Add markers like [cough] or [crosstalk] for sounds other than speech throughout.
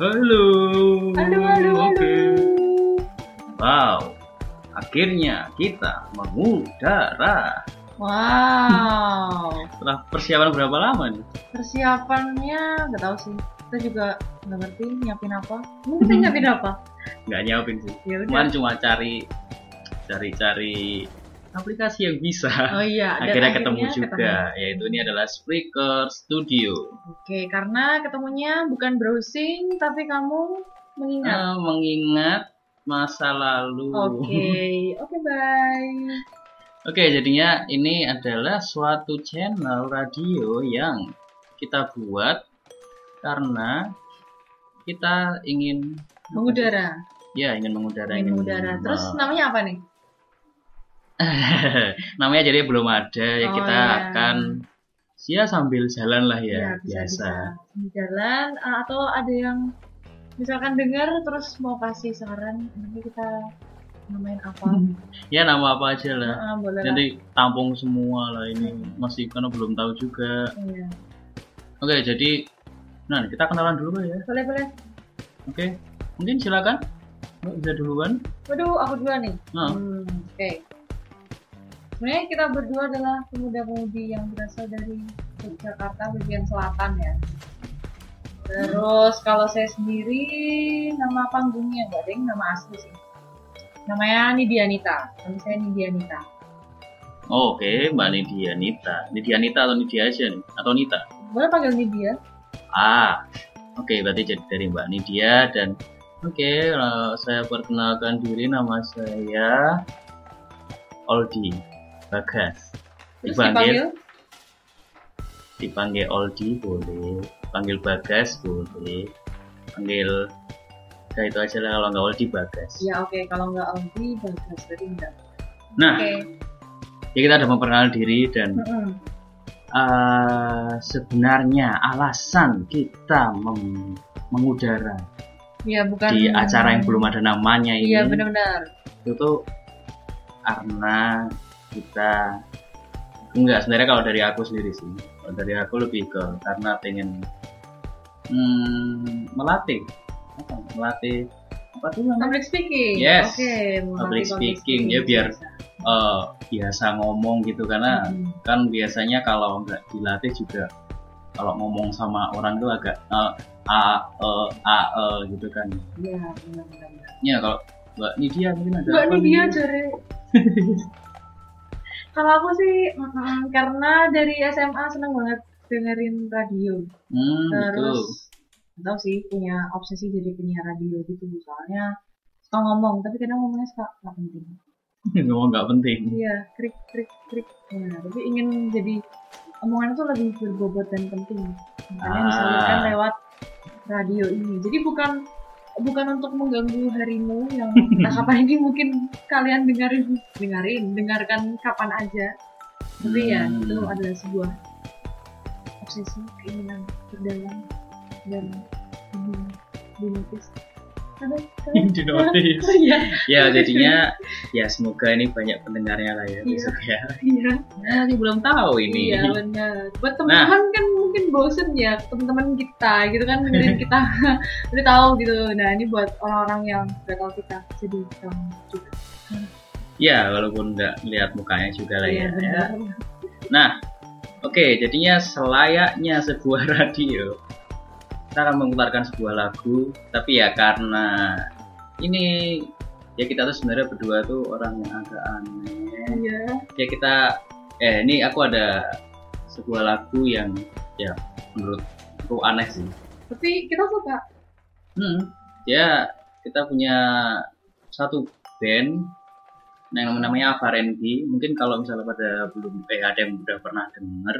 Halo. Halo, halo, Oke. halo. Wow. Akhirnya kita mengudara. Wow. Setelah persiapan berapa lama nih? Persiapannya nggak tahu sih. Kita juga nggak ngerti nyiapin apa. Kita nyiapin apa? Nggak nyiapin sih. Ya udah. Kemarin cuma cari cari-cari aplikasi yang bisa. Oh iya. dan akhirnya ketemu akhirnya juga, yaitu ini adalah Spreaker Studio. Oke, karena ketemunya bukan browsing, tapi kamu mengingat. Eh, mengingat masa lalu. Oke, [laughs] oke bye. Oke, jadinya ini adalah suatu channel radio yang kita buat karena kita ingin Mengudara, Ya, ingin mengudara, ingin mengudara. Terus me- namanya apa nih? [laughs] namanya jadi belum ada ya Oh, kita iya. akan ya sambil jalan lah ya, bisa, biasa. bisa. Jalan eh, atau ada yang misalkan dengar terus mau kasih saran, nanti kita namain apa? [laughs] Ya nama apa aja lah. Ah, boleh lah. Nanti tampung semua lah ini masih karena belum tahu juga. Iya. Oke, jadi nah kita kenalan dulu ya. Boleh boleh. Oke, mungkin silakan. Bisa duluan. Waduh, aku duluan nih. Nah. Hmm, Oke. Sebenarnya kita berdua adalah pemuda-pemudi yang berasal dari Yogyakarta bagian selatan ya. Terus kalau saya sendiri nama panggungnya enggak deng, nama asli sih. Namanya Nidianita. Nama saya Nidianita. Oh, Oke, Mbak Nidia Nita. Nidia Nita atau Nidia aja nih? Atau Nita? Boleh panggil Nidia? Ah, oke berarti jadi dari Mbak Nidia dan oke eh, saya perkenalkan diri nama saya Oldi Bagas. Terus Dipanggil dipanggil? Oldi boleh, panggil Bagas boleh, panggil ya itu aja lah kalau nggak Oldi Bagas. Ya oke, kalau nggak Aldi, bagus berarti enggak. Nah, Oke. ya kita udah memperkenalkan diri dan Mm-mm. eh, sebenarnya alasan kita mengudara Iya bukan di acara yang belum ada namanya ini Iya benar-benar. itu tuh karena kita enggak sebenarnya kalau dari aku sendiri sih kalau dari aku lebih ke karena pengen hmm, melatih apa melatih apa tuh namanya Public speaking. Yes. Oke, melatih Public speaking, ya biar Eh, biasa ngomong gitu karena Hmm. kan biasanya kalau nggak dilatih juga kalau ngomong sama orang tuh agak eh, a e a e gitu kan Iya, benar-benar. ya kalau mbak Nidia mungkin ada Mbak apa nih dia nih? cari. Kalau aku sih mm-mm, karena dari SMA seneng banget dengerin radio. hmm Terus betul tahu sih punya obsesi jadi penyiar radio gitu soalnya suka ngomong tapi kadang ngomongnya suka nggak penting. [laughs] ngomong nggak penting Iya, krik krik krik. Ya, tapi ingin jadi omongan itu lebih berbobot dan penting. Makanya Ah. disalurkan lewat radio ini. Jadi bukan bukan untuk mengganggu harimu yang [laughs] entah kapan ini mungkin kalian dengerin dengerin dengarkan kapan aja. Tapi ya Hmm. itu adalah sebuah obsesi keinginan terdalam dan ingin dinotis. Oh [laughs] iya, ya jadinya ya semoga ini banyak pendengarnya lah ya Iya. besok ya iya. nah, ini belum tahu ini Iya benar. Buat teman-teman kan mungkin bosen ya teman-teman kita gitu kan dengerin kita [laughs] udah tahu gitu. Nah ini buat orang-orang yang udah tahu kita jadi kamu juga. ya walaupun nggak lihat mukanya juga lah ya, Iya benar. Nah, oke, jadinya selayaknya sebuah [laughs] radio, kita akan memutarkan sebuah lagu, tapi ya karena ini ya kita tuh sebenarnya berdua tuh orang yang agak aneh. Iya. Ya kita, eh ini aku ada sebuah lagu yang ya menurut aku aneh sih. Tapi kita suka. Hmm, ya kita punya satu band yang namanya Avarendi. Mungkin kalau misalnya pada belum eh ada yang udah pernah denger,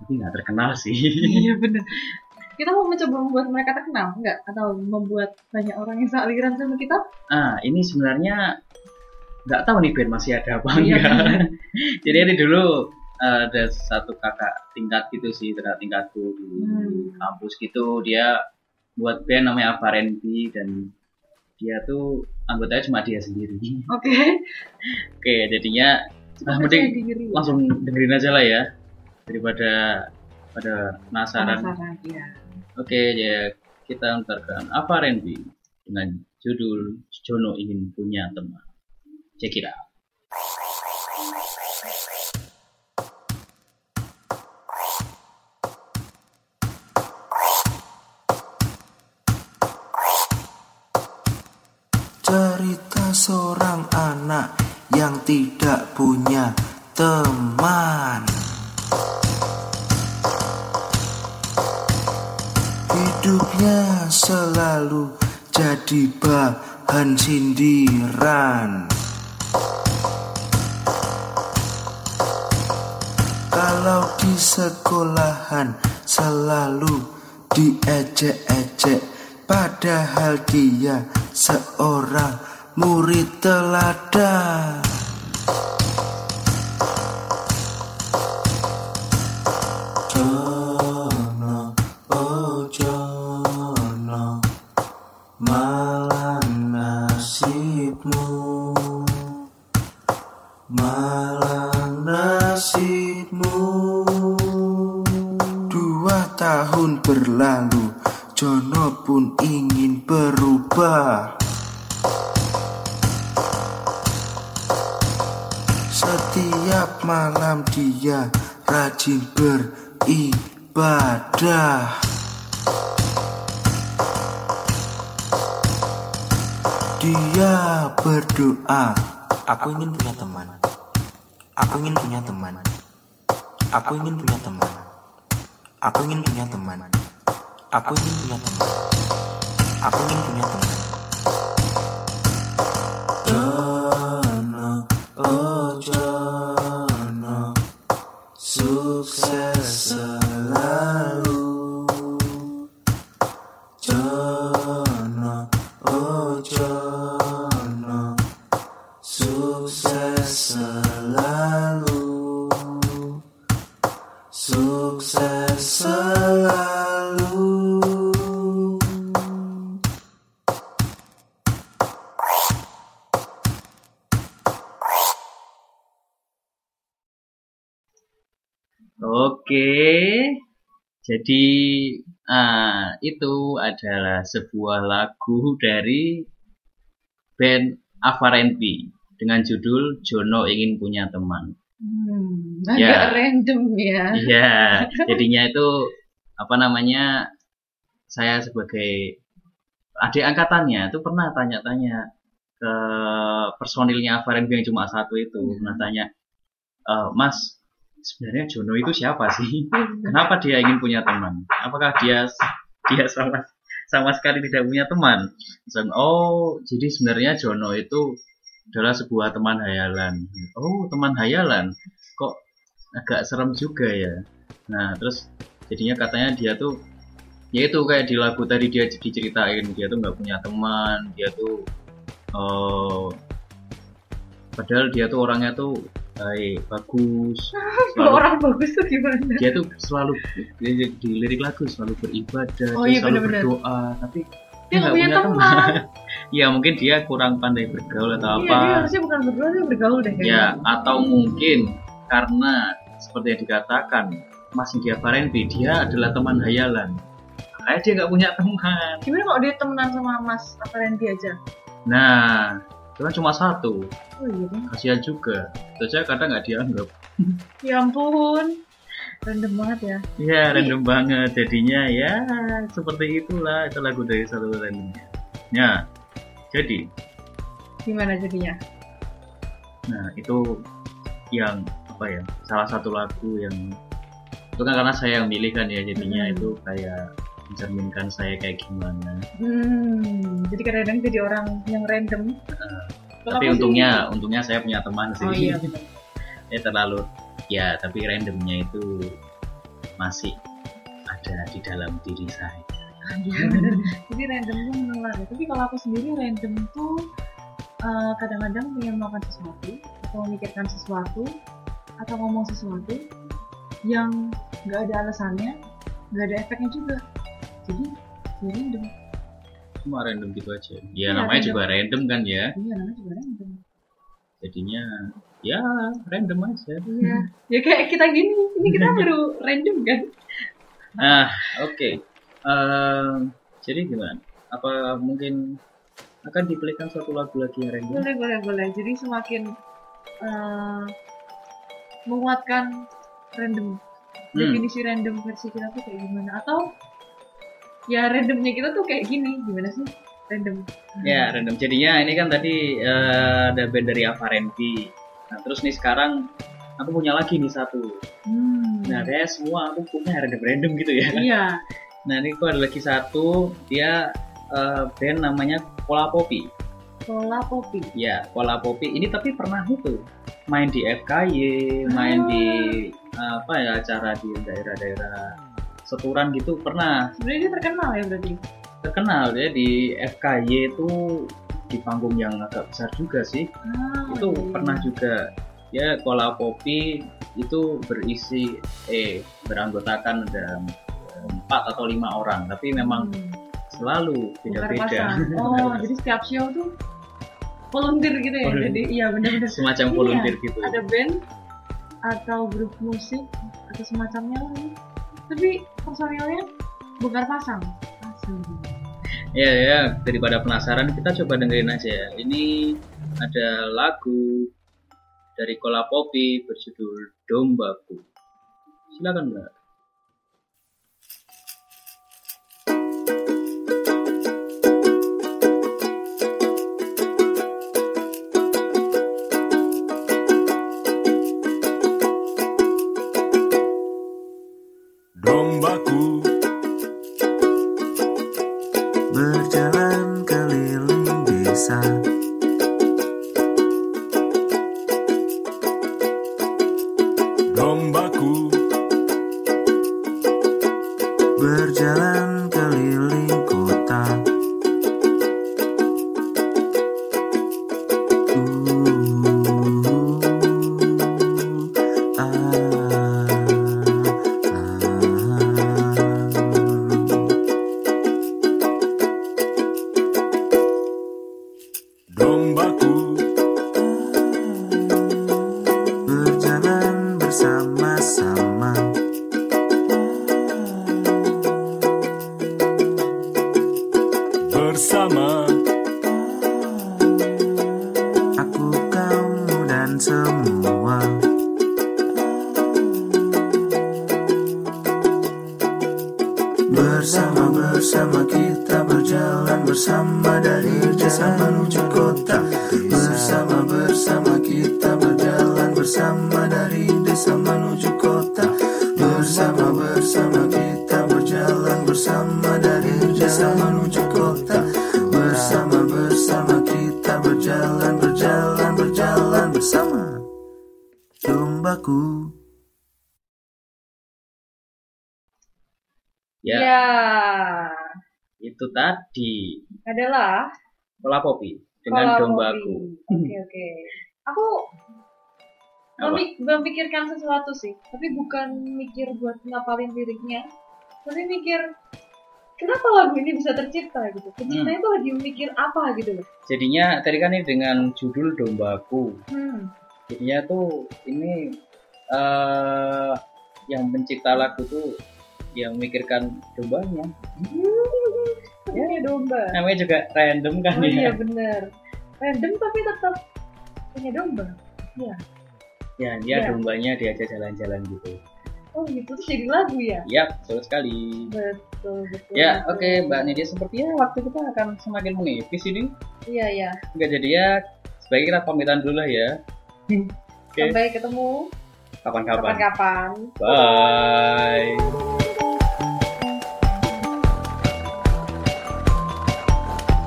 tapi nggak terkenal sih. Iya benar. [laughs] Kita mau mencoba membuat mereka terkenal enggak? Atau membuat banyak orang yang sealiran sama kita? ah, ini sebenarnya nggak tahu nih band masih ada apa Iya. enggak. [laughs] Jadi ini dulu eh, ada satu kakak tingkat gitu sih, kakak tingkatku di Hmm. kampus gitu. Dia buat band namanya Avarendi dan dia tuh anggotanya cuma dia sendiri. [laughs] Oke. Oke, jadinya ah, mending diri. langsung dengerin aja lah ya daripada pada penasaran. Penasaran, iya. Oke, ya kita antarkan apa Randy dengan judul Jono ingin punya teman. Check it out. Cerita seorang anak yang tidak punya teman. Hidupnya selalu jadi bahan sindiran. Kalau di sekolahan selalu diejek-ejek Padahal dia seorang murid teladan berlalu Jono pun ingin berubah Setiap malam dia rajin beribadah Dia berdoa Aku ingin punya teman. Aku ingin punya teman. Aku ingin punya teman. Aku ingin punya teman. Aku ingin punya teman. Aku ingin punya teman. Oke, jadi ah, itu adalah sebuah lagu dari band Avarenti dengan judul Jono ingin punya teman. Hmm, agak Ya. random ya. Iya, jadinya itu apa namanya? Saya sebagai adik angkatannya itu pernah tanya-tanya ke personilnya Avarenti yang cuma satu itu, pernah tanya, "E, Mas, sebenarnya Jono itu siapa sih? [laughs] Kenapa dia ingin punya teman? Apakah dia dia sama sama sekali tidak punya teman? Misalnya, oh, jadi sebenarnya Jono itu adalah sebuah teman hayalan. Oh, teman hayalan. Kok agak serem juga ya. Nah, terus jadinya katanya dia tuh ya itu kayak di lagu tadi dia diceritain dia tuh nggak punya teman, dia tuh eh padahal dia tuh orangnya tuh baik, bagus, [laughs] selalu orang bagus tuh gimana? dia tuh selalu di, di lirik lagu selalu beribadah Oh dia iya, selalu bener-bener. berdoa tapi Dia nggak punya teman. [laughs] ya mungkin dia kurang pandai bergaul atau Iya, apa dia harusnya bukan berdua, dia bergaul deh. ya atau mungkin karena seperti yang dikatakan Mas India Parenti dia adalah teman hayalan makanya dia nggak punya teman Gimana kalau dia temenan sama Mas Aparenti aja? nah itu kan cuma satu Oh iya kan? kasihan juga saja kadang nggak dianggap [laughs] Ya ampun. Random banget ya. ya random banget jadinya ya seperti itulah itu lagu dari satu randomnya ya jadi Gimana jadinya? Nah, itu yang apa ya? Salah satu lagu yang itu kan karena saya yang milih kan ya, jadinya Hmm. itu kayak mencerminkan saya kayak gimana. Hmm, jadi kadang-kadang jadi orang yang random. Kalau tapi aku sih- untungnya, untungnya saya punya teman sih. Oh iya. ya [laughs] terlalu ya, tapi randomnya itu masih ada di dalam diri saya. Iya, [laughs] benar. Jadi random tuh menular. Tapi kalau aku sendiri random tuh eh, kadang-kadang pengen melakukan sesuatu atau memikirkan sesuatu atau ngomong sesuatu yang nggak ada alasannya, nggak ada efeknya juga. Jadi ya random. Cuma random gitu aja. Ya Iya, namanya random. juga random kan ya. Iya namanya juga random. Jadinya ya random aja. Iya. ya kayak kita gini, ini kita [laughs] baru random kan? Ah, oke. Eh, Jadi gimana? Apa mungkin akan dipilihkan suatu lagu lagi yang random? boleh boleh boleh jadi semakin eh, menguatkan random Hmm. definisi random versi kita tuh kayak gimana atau ya randomnya kita tuh kayak gini gimana sih random Ya, random. Jadinya ini kan tadi eh, ada band dari Avarenki. Nah, terus nih sekarang aku punya lagi nih satu. hmm. Nah, kayak semua aku punya random-random gitu ya. iya Nah, ini aku ada lagi satu. Dia eh, band namanya Kola Popi. pola kopi Ya, Kola Popi. Ini tapi pernah itu main di FKY, main Ah. di apa ya acara di daerah-daerah seturan gitu pernah. Sebenarnya dia terkenal ya berarti? Terkenal ya di FKY itu di panggung yang agak besar juga sih. Ah, itu iya. pernah juga. Ya Kola Popi itu berisi eh beranggotakan ada empat atau lima orang. Tapi memang Hmm. selalu beda-beda. [laughs] oh jadi setiap show tuh volunteer gitu ya? Volunteer. jadi iya benar-benar semacam Iya, volunteer gitu. Ada band atau grup musik atau semacamnya lah ya. Tapi personilnya bongkar pasang. Asli. ya ya daripada penasaran kita coba dengerin aja. Ini ada lagu dari Kola Popi berjudul Dombaku. Silakan mbak berjalan keliling kota. Uh, ah, Dombaku. Berjalan bersama-sama ya ya itu tadi adalah Kola Popi dengan Dombaku Kopi. Oke oke. Aku Apa? memik- memikirkan sesuatu sih, tapi bukan mikir buat ngapalin liriknya, tapi mikir kenapa lagu ini bisa tercipta gitu. Penciptanya tuh lagi mikir apa gitu loh. jadinya tadi kan ini dengan judul Dombaku Hmm. jadinya tuh ini eh yang pencipta lagu tuh yang memikirkan dombanya Ya, domba. namanya juga random kan Oh iya ya bener. Random tapi tetap punya domba. ya dia Iya. dombanya diajak jalan-jalan gitu Oh gitu terus jadi lagu ya? ya betul sekali Betul betul. ya oke mbak Nidia sepertinya waktu kita akan semakin menipis ini Iya iya. enggak jadi ya sebaiknya kita pamitan dulu lah ya [laughs] Oke. Sampai ketemu kapan-kapan kapan-kapan. bye